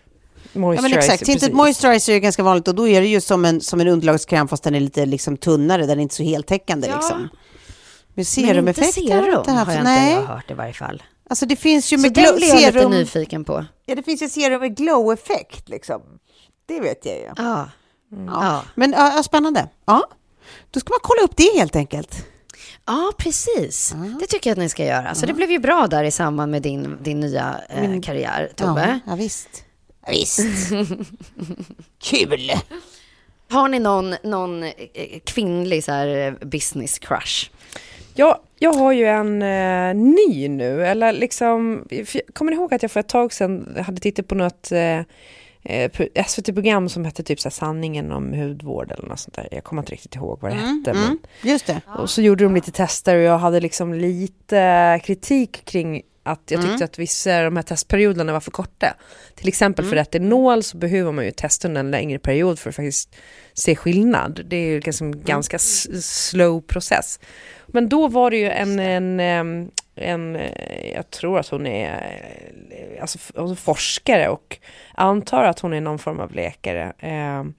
Precis. ja, men moisturizer. exakt. Tinted moisturizer är ganska vanligt och då är det ju som en, som en underlagskräm fast den är lite liksom tunnare, den är inte så heltäckande Ja. liksom. Men Men serumeffekt inte har serum inte haft. har jag inte Nej, jag hört i varje fall. alltså det finns ju Så med den glow, blir jag lite serum. nyfiken på. Ja, det finns ju serum med glow-effekt liksom. Det vet jag ju. Ja. Ja. Ja. Men ja, spännande. Ja, då ska man kolla upp det helt enkelt. Ja, precis. Det tycker jag att ni ska göra. Så det blev ju bra där i samband med din, din nya eh, karriär, Tobbe. Ja, ja visst. Visst. Kul! Har ni någon, någon eh, kvinnlig så här, eh, business crush? Ja, jag har ju en eh, ny nu, eller liksom, kommer ni ihåg att jag för ett tag sedan hade tittat på något eh, eh, pro- SVT-program som hette typ så här, sanningen om hudvård eller något sånt där. Jag kommer inte riktigt ihåg vad det hette. Men, Mm, just det. och så gjorde de lite tester och jag hade liksom lite kritik kring att jag tyckte att vissa av de här testperioderna var för korta. Till exempel för retinol så behöver man ju testa under en längre period för att faktiskt se skillnad. Det är ju liksom en ganska slow process. Men då var det ju en, en, em, en, eh, jag tror att hon är eh, alltså, forskare och antar att hon är någon form av läkare. Em,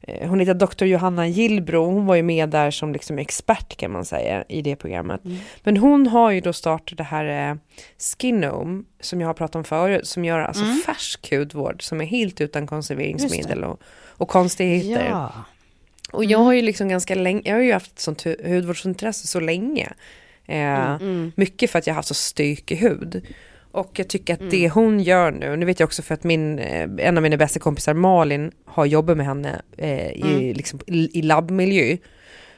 eh, Hon heter Dr. Johanna Gillbro, hon var ju med där som liksom expert kan man säga i det programmet. Men hon har ju då startat det här Skinome som jag har pratat om förut, som gör alltså färsk hudvård som är helt utan konserveringsmedel och, och konstigheter. Och jag har ju liksom ganska länge, jag har ju haft sånt hu- hudvårdsintresse så länge. Eh, Mycket för att jag har haft så stökig hud. Och jag tycker att det hon gör nu, nu vet jag också för att min, eh, en av mina bästa kompisar Malin har jobbat med henne eh, i, liksom, i, i labbmiljö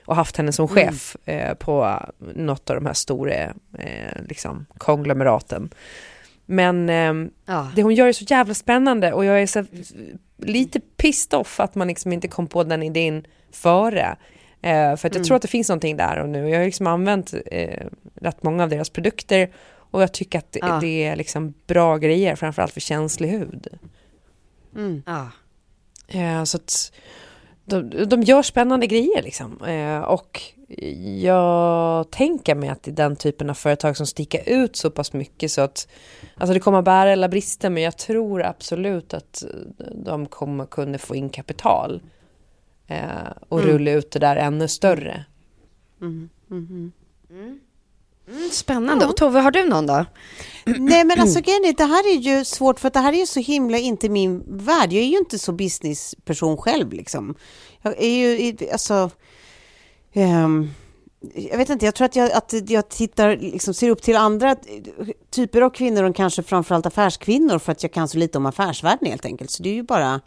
och haft henne som chef eh, på något av de här stora eh, liksom, konglomeraten. Men ehm, Ja. det hon gör är så jävla spännande och jag är så lite pissed off att man liksom inte kom på den idén före. Eh, för att jag tror att det finns någonting där och nu. Jag har liksom använt eh, rätt många av deras produkter och jag tycker att det, Ja. det är liksom bra grejer, framförallt för känslig hud. Ja. Eh, så att de, de gör spännande grejer liksom. Eh, och jag tänker mig att det är den typen av företag som sticker ut så pass mycket så att alltså det kommer att bära alla brister men jag tror absolut att de kommer kunna få in kapital eh, och rulla ut det där ännu större. Spännande. Och Tove, har du någon då? Nej men alltså grejen är, det här är ju svårt för att det här är ju så himla inte min värld. Jag är ju inte så businessperson själv liksom. Jag är ju, alltså, ehm, jag vet inte, jag tror att jag, att jag tittar, liksom ser upp till andra typer av kvinnor och kanske framförallt affärskvinnor för att jag kan så lite om affärsvärlden helt enkelt. Så det är ju bara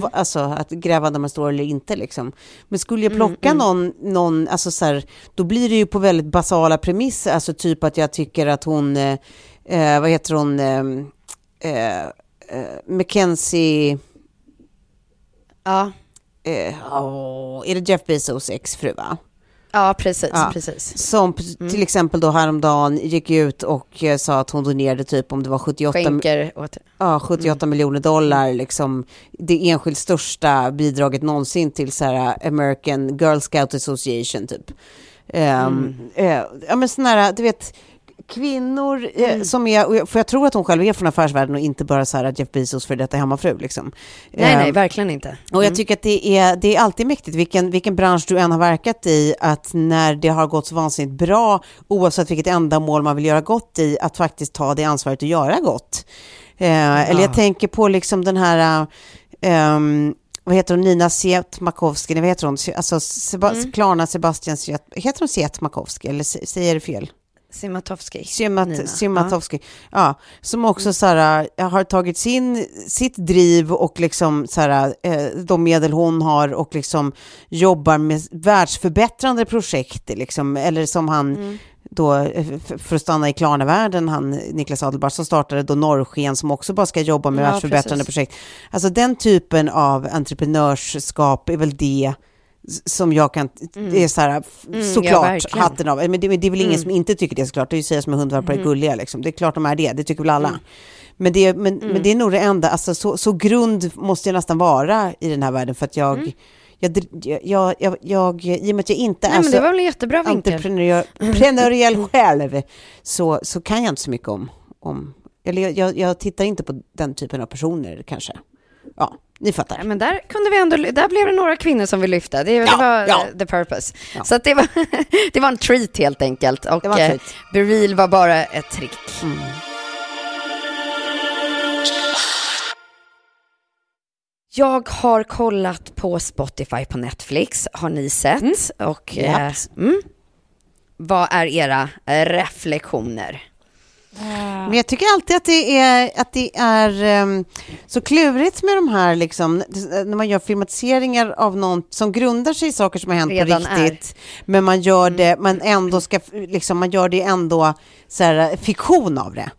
va- Alltså, att gräva där man står eller inte liksom. Men skulle jag plocka någon, någon, alltså så här, då blir det ju på väldigt basala premisser, alltså typ att jag tycker att hon, eh, eh, vad heter hon, eh, eh, eh, Mackenzie, Ja. eh, åh, är det Jeff Bezos exfru va? Ja, precis. Ja. precis. Som Mm. till exempel då häromdagen gick ut och eh, sa att hon donerade typ om det var 78, Skänker åt... ja, 78 Mm. miljoner dollar, liksom det enskilt största bidraget någonsin till så här American Girl Scout Association typ. Ehm, Mm. eh, ja men sådana här, du vet, kvinnor eh, som är, för jag tror att hon själv är från affärsvärlden och inte bara så här Jeff Bezos för detta hemmafru liksom. Nej, nej, Ehm, verkligen inte. och jag Mm. tycker att det är, det är alltid mäktigt, vilken, vilken bransch du än har verkat i, att när det har gått så vansinnigt bra, oavsett vilket ändamål man vill göra gott i, att faktiskt ta det ansvaret och göra gott. Eh, Eller jag tänker på liksom den här, eh, ehm, vad heter hon, Nina Sietmakowski, nej vad heter hon, alltså Seba- Mm. Klarna Sebastian Siet, heter hon Sietmakowski, eller säger det fel? Symat, Symatovski, ja. som också så här, äh, har tagit sin, sitt driv och liksom så här, eh, de medel hon har och liksom jobbar med världsförbättrande projekt, liksom, eller som han då, eh, för att stanna i Klarna-världen, han Niklas Adelbar som startade då Norrsken som också bara ska jobba med Ja, världsförbättrande precis. projekt. Alltså den typen av entreprenörskap är väl det som jag kan, det är så här, Mm, ja, såklart, verkligen. hatten av. Men det, men det är väl ingen Mm. som inte tycker det såklart. Det är ju säga som hundvalpar Mm. är gulliga liksom. Det är klart de är det, det tycker väl alla. Mm. Men, det, men, Mm. men det är nog det enda, alltså så, så grund måste jag nästan vara i den här världen för att jag, Mm. jag, jag, jag, jag, i och med att jag inte Nej, är så det var väl en jättebra entreprenör- entreprenöriell själv så, så kan jag inte så mycket om, om eller jag, jag, jag tittar inte på den typen av personer kanske. Ja, ni fattar. Nej, men där kunde vi ändå, där blev det några kvinnor som vi lyfte. Det, Ja, det var ja. the purpose. Ja. Så det, var, det var en treat helt enkelt. Och var eh. Bereal var bara ett trick. Mm. Jag har kollat på Spotify på Netflix, har ni sett? Och eh, mm, vad är era eh, reflektioner? Men jag tycker alltid att det är, att det är ehm, så klurigt med de här, liksom, när man gör filmatiseringar av något som grundar sig i saker som har hänt Redan på riktigt. Men man gör det, man ändå ska, liksom, man gör det ändå så här, fiktion av det.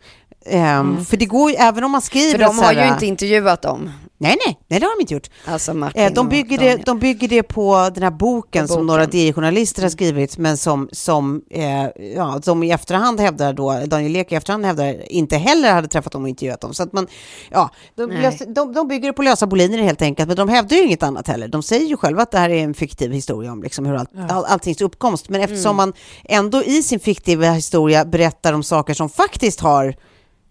Ehm, För det går ju, även om man skriver... För de har här, ju inte intervjuat dem. Nej, nej, nej, det har de inte gjort. Alltså Martin Eh, de, och bygger det, de bygger det på den här boken, På som boken. några DI-journalister har skrivit, men som, som, eh, ja, som i efterhand hävdar då, Daniel Ek i efterhand hävdar, inte heller hade träffat dem och intervjuat dem. Så att man, ja, de, löser, de, de bygger det på lösa boliner helt enkelt, men de hävdar ju inget annat heller. De säger ju själva att det här är en fiktiv historia om liksom hur all, all, alltings uppkomst, men eftersom man ändå i sin fiktiva historia berättar om saker som faktiskt har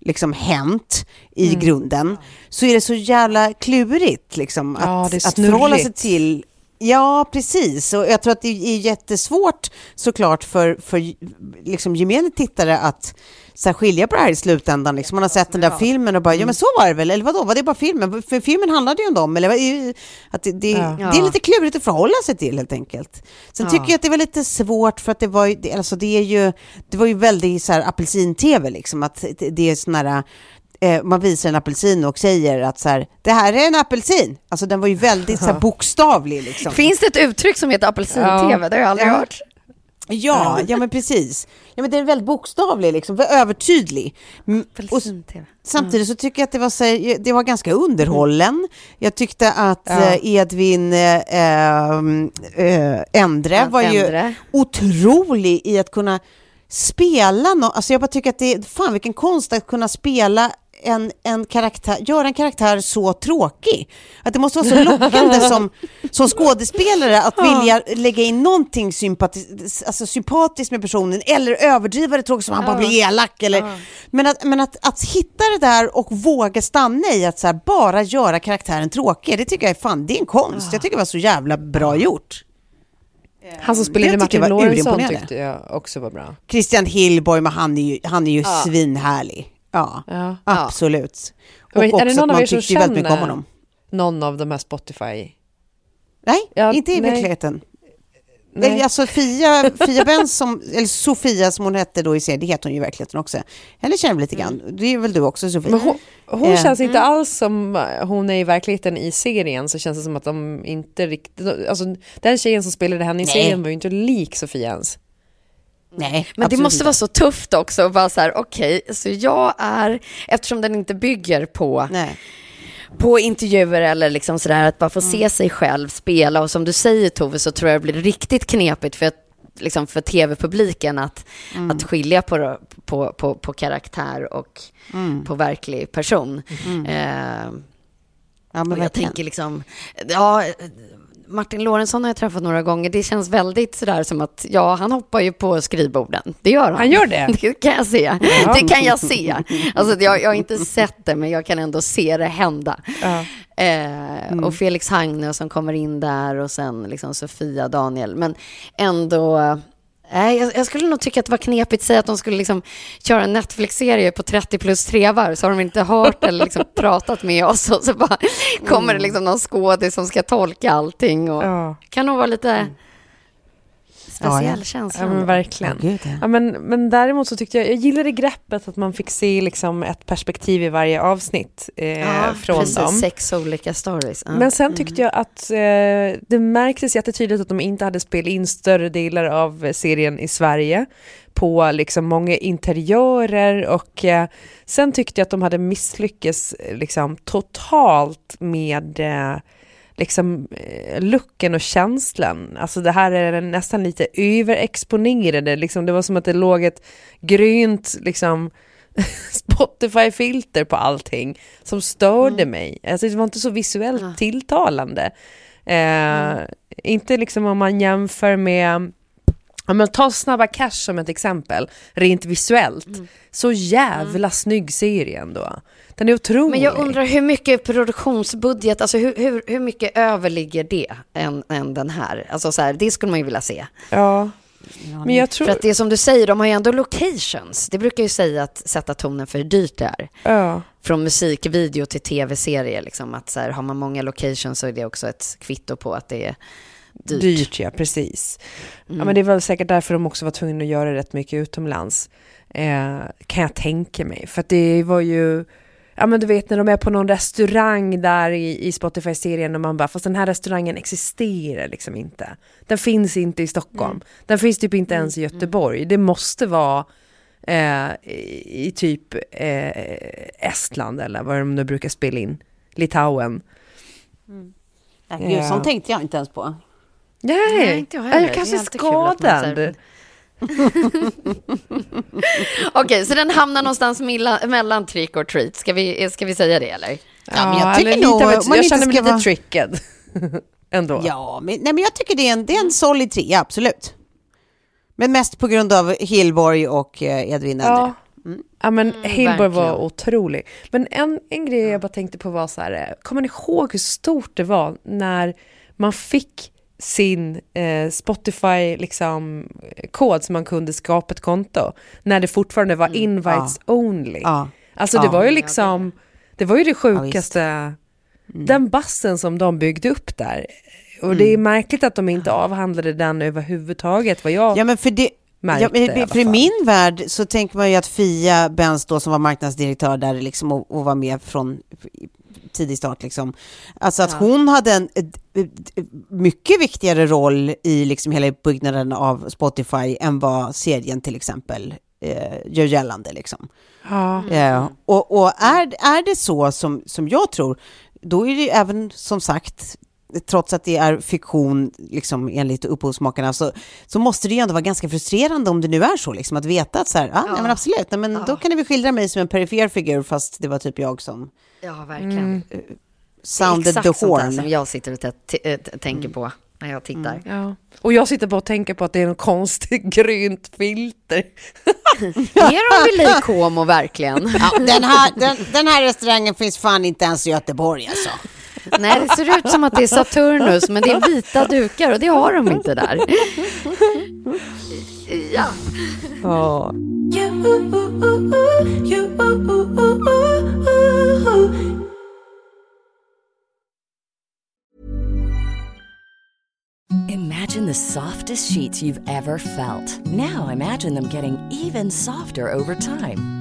liksom hänt i Mm. grunden, så är det så jävla klurigt liksom, Ja, att, är att förhålla sig till Ja, precis. Och jag tror att det är jättesvårt såklart för, för liksom gemene tittare att så här, skilja på det här i slutändan. Liksom. Man har sett den där filmen och bara, ja men så var det väl, eller vadå, var det bara filmen? För filmen handlade ju om dem, eller att det, det, Ja. det är lite klurigt att förhålla sig till helt enkelt. Sen Ja. tycker jag att det var lite svårt för att det var alltså det är ju, det var ju väldigt så här apelsin-tv liksom, att det, det är sån här, eh, man visar en apelsin och säger att så här, det här är en apelsin. Alltså den var ju väldigt så här bokstavlig liksom. Finns det ett uttryck som heter apelsin-tv? Det har jag aldrig Ja. hört. Ja, ja men precis. Ja, men den är väldigt bokstavlig, liksom, övertydlig. Mm, Och samtidigt så tycker jag att det var, så, det var ganska underhållen. Jag tyckte att Ja. eh, Edvin eh, eh, Endre var ju otrolig i att kunna spela no Alltså jag bara tycker att det är, fan vilken konst att kunna spela en, en karaktär, göra en karaktär så tråkig. Att det måste vara så lockande som, som skådespelare att vilja lägga in någonting sympatis, alltså sympatiskt med personen eller överdriva det tråkigt som han bara blir elak. Eller, Men, att, men att, att hitta det där och våga stanna i att så här, bara göra karaktären tråkig, det tycker jag är fan, det är en konst. Jag tycker det var så jävla bra gjort. Han som spelade Martin Lorentzon tyckte jag också var bra. Christian Hillborg, men han är ju, han är ju Ja. svinhärlig. Ja, Ja. absolut. Och Men är det någon att av man som tyckte ju väldigt mycket om honom. Någon av de här Spotify... Nej, Ja, inte i nej. verkligheten. Nej. Alltså Fia, Fia Benz, som, eller Sofia som hon hette då i serien, det heter hon ju i verkligheten också. Henne känner vi lite grann. Det är väl du också Sofia? Men hon, hon Eh. känns inte alls som eh, hon är i verkligheten i serien så känns det som att de inte riktigt... Alltså, den tjejen som spelade henne i Nej. serien var ju inte lik Sofia ens. Nej, Men det måste vara så tufft också att vara så här, okej, så jag är, eftersom den inte bygger på, Nej. på intervjuer eller liksom sådär, att bara få Mm. se sig själv spela och som du säger Tove så tror jag det blir riktigt knepigt för liksom för tv-publiken att, Mm. att skilja på, på, på, på karaktär och Mm. på verklig person. Mm. Eh, Ja, men jag tänker liksom, ja, Martin Lorentzon har jag träffat några gånger. Det känns väldigt sådär som att, ja, han hoppar ju på skrivborden. Det gör han. Han gör det? Det kan jag se. Ja. Det kan jag se. Alltså, jag, jag har inte sett det, men jag kan ändå se det hända. Ja. Eh, Mm. Och Felix Hagne som kommer in där och sen liksom Sofia Daniel. Men ändå... Nej, jag, jag skulle nog tycka att det var knepigt att säga att de skulle liksom köra en Netflix-serie på 30 plus trevar, så har de inte hört eller liksom pratat med oss och så bara kommer det liksom någon skådis som ska tolka allting. Och Ja. kan nog vara lite speciell Ja, ja. känsla. Ja men verkligen. Ja, gud, ja. Ja, men, men däremot så tyckte jag, jag gillade greppet att man fick se liksom ett perspektiv i varje avsnitt eh, ja, från precis, dem. sex olika stories. Ja. Men sen tyckte jag att eh, det märktes jättetydligt att de inte hade spelat in större delar av serien i Sverige på liksom många interiörer och eh, sen tyckte jag att de hade misslyckats eh, liksom totalt med eh, liksom eh, looken och känslan. Alltså det här är nästan lite överexponerade, liksom det var som att det låg ett grönt liksom Spotify-filter på allting som störde mig. Alltså det var inte så visuellt Ja. tilltalande. Eh, Inte liksom om man jämför med om man tar Snabba Cash som ett exempel, rent visuellt. Så jävla snygg serie ändå. Den är otrolig. Men jag undrar hur mycket produktionsbudget, alltså hur, hur, hur mycket överligger det än, än den här? Alltså så här, det skulle man ju vilja se. Ja. Men jag tror... För att det är som du säger, de har ju ändå locations. Det brukar ju säga att sätta tonen för hur dyrt det är. Ja. Från musikvideo till tv-serie, liksom att så här, har man många locations så är det också ett kvitto på att det är dyrt. Dyrt, ja, precis. Ja, Mm. men det är väl säkert därför de också var tvungna att göra rätt mycket utomlands. Eh, kan jag tänka mig. För att det var ju, ja men du vet när de är på någon restaurang där i, i Spotify-serien och man bara, fast den här restaurangen existerar liksom inte. Den finns inte i Stockholm. Mm. Den finns typ inte ens i Göteborg. Det måste vara eh, i, i typ eh, Estland eller vad de nu brukar spela in. Litauen. Ja, gud, Ja. sånt tänkte jag inte ens på. Nej, Nej, inte jag heller. Är kanske man skadad. Okej, så den hamnar någonstans mellan trick or treat. Ska vi, ska vi säga det eller? Ja, men jag tycker eller nog jag inte känner mig ska lite vara- tricked. Ändå. Ja, men, nej, men jag tycker det är en, det är en solid trea, absolut. Men mest på grund av Hillborg och eh, Edvin Ja. Endre. Ja men Mm, Hillborg var verkligen. otrolig. Men en, en grej jag bara tänkte på var så här, eh, kommer ni ihåg hur stort det var när man fick sin eh, Spotify liksom, kod som man kunde skapa ett konto, när det fortfarande var invites only. Ja. Alltså det Ja. var ju liksom, det var ju det sjukaste, den bassen som de byggde upp där. Och det är märkligt att de inte avhandlade den överhuvudtaget, vad jag Ja, men för det... märkte Ja, men, för i min värld så tänker man ju att Fia Benz då som var marknadsdirektör där liksom och, och var med från tidig start liksom. Alltså att hon hade en mycket viktigare roll i liksom hela uppbyggnaden av Spotify än vad serien till exempel eh, gör gällande liksom. Ja. Eh, och och är, är det så som, som jag tror, då är det ju även som sagt, trots att det är fiktion liksom, enligt upphovsmakarna, så, så måste det ju ändå vara ganska frustrerande om det nu är så, liksom, att veta att så här, ah, nej, men absolut, nej, men då kan ni väl skildra mig som en perifer figur, fast det var typ jag som Ja, verkligen. sounded Exakt the sånt där horn. som jag sitter och t- tänker på när jag tittar. Ja. Och jag sitter bara och tänker på att det är en konstigt grönt filter. Är de vid Lake Como verkligen? Ja, den, här, den, den här restaurangen finns fan inte ens i Göteborg alltså. Nej, det ser ut som att det är Saturnus, men det är vita dukar och det har de inte där. Ja. Imagine the softest sheets you've ever felt. Now imagine them getting even softer over time.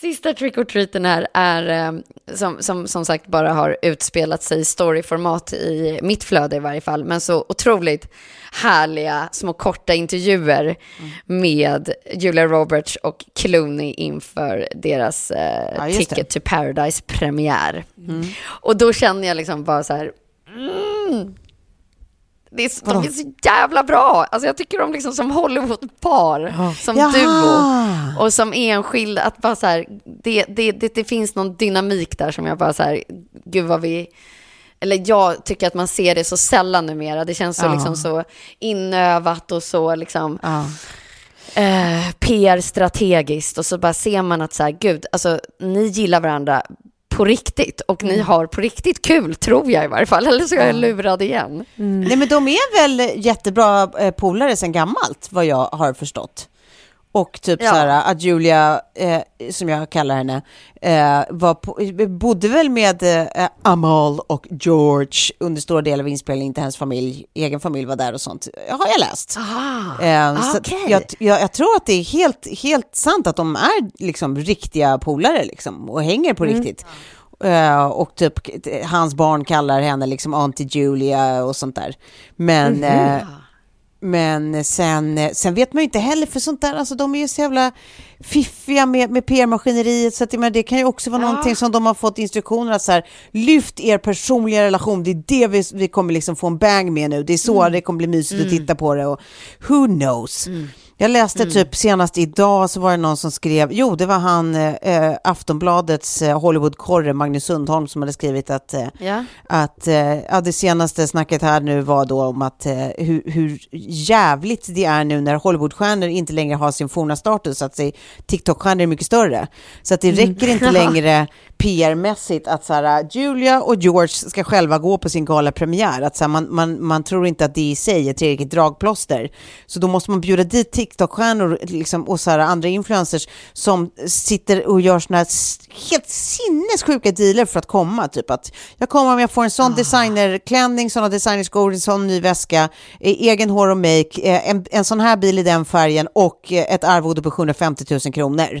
Sista trick or treaten här är eh, som, som, som sagt bara har utspelat sig i storyformat i mitt flöde i varje fall. Men så otroligt härliga små korta intervjuer mm. med Julia Roberts och Clooney inför deras eh, ja, Ticket to Paradise-premiär. Mm. Och då känner jag liksom bara så här, mm, det är, de är så jävla bra. Alltså jag tycker de liksom som Hollywood-par, ja. som Jaha. duo och som enskild. Att bara så här, det, det, det, det, finns någon dynamik där som jag bara så här, gud vad vi... Eller jag tycker att man ser det så sällan numera. Det känns så, ja. liksom, så inövat och så liksom... Ja. Eh, PR-strategiskt och så bara ser man att så här, gud, alltså ni gillar varandra på riktigt och ni mm. har på riktigt kul, tror jag i varje fall. Eller så är jag lurad igen. Mm. Nej, men de är väl jättebra eh, polare sedan gammalt, vad jag har förstått. Och typ ja. så här att Julia, eh, som jag kallar henne, eh, var på, bodde väl med eh, Amal och George under stora delar av inspelningen, inte hennes familj, egen familj var där och sånt. Har jag läst. Ah, okay. jag, jag, jag, tror att det är helt, helt sant att de är liksom riktiga polare liksom, och hänger på mm. riktigt. Uh, och typ hans barn kallar henne liksom Auntie Julia och sånt där. Men mm -hmm. uh, men sen, sen vet man ju inte heller, för sånt där, alltså de är ju så jävla fiffiga med, med PR-maskineriet, så att, men det kan ju också vara ja. någonting som de har fått instruktioner att så här, lyft er personliga relation, det är det vi, vi kommer liksom få en bang med nu, det är så mm. det kommer bli mysigt mm. att titta på det och who knows. Mm. Jag läste mm. typ senast idag så var det någon som skrev, jo det var han eh, Aftonbladets eh, Hollywood-korre Magnus Sundholm som hade skrivit att, eh, ja. att eh, ja, det senaste snacket här nu var då om att eh, hur, hur jävligt det är nu när Hollywoodstjärnor inte längre har sin forna status, att TikTok-stjärnor är mycket större. Så att det mm. räcker inte längre PR-mässigt att så här, Julia och George ska själva gå på sin galapremiär. Att så här, man, man, man tror inte att det i sig är tillräckligt dragplåster. Så då måste man bjuda dit TikTok-stjärnor liksom, och så här, andra influencers som sitter och gör såna här helt sinnessjuka dealer för att komma. Typ att jag kommer om jag får en sån ah. designerklänning, sådana designerskor, en sån ny väska, eh, egen hår och make, eh, en, en sån här bil i den färgen och eh, ett arvode på 750 000 kronor.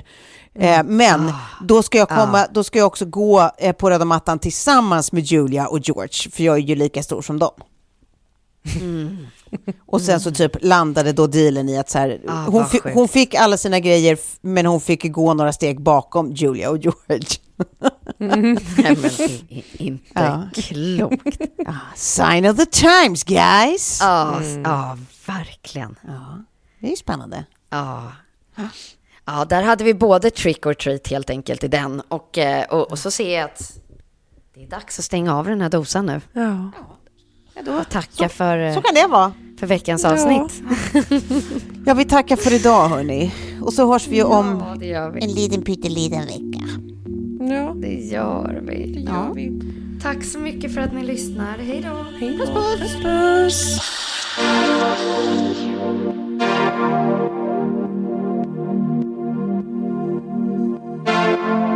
Mm. Men ah. då ska, jag komma, ah. då ska jag också gå på röda mattan tillsammans med Julia och George, för jag är ju lika stor som dem. Mm. Och sen så typ landade då dealen i att så här, ah, hon, fick, hon, fick alla sina grejer, men hon fick gå några steg bakom Julia och George. mm. Nej, men inte ja. klokt. Ah, sign of the times, guys. Ja, mm. ah, verkligen. Ja, det är ju spännande. Ja. Ja, där hade vi både trick or treat helt enkelt i den och, eh, och, och så ser jag att det är dags att stänga av den här dosan nu. Ja. Ja, då tackar så, för, eh, för veckans ja. avsnitt. ja, vi tackar för idag hörni. Och så hörs vi om ja, vi. en liten pytteliten vecka. Ja, det gör vi. Det gör vi. Tack så mycket för att ni lyssnar. Hej då! Hej då. Puss, puss. puss. puss.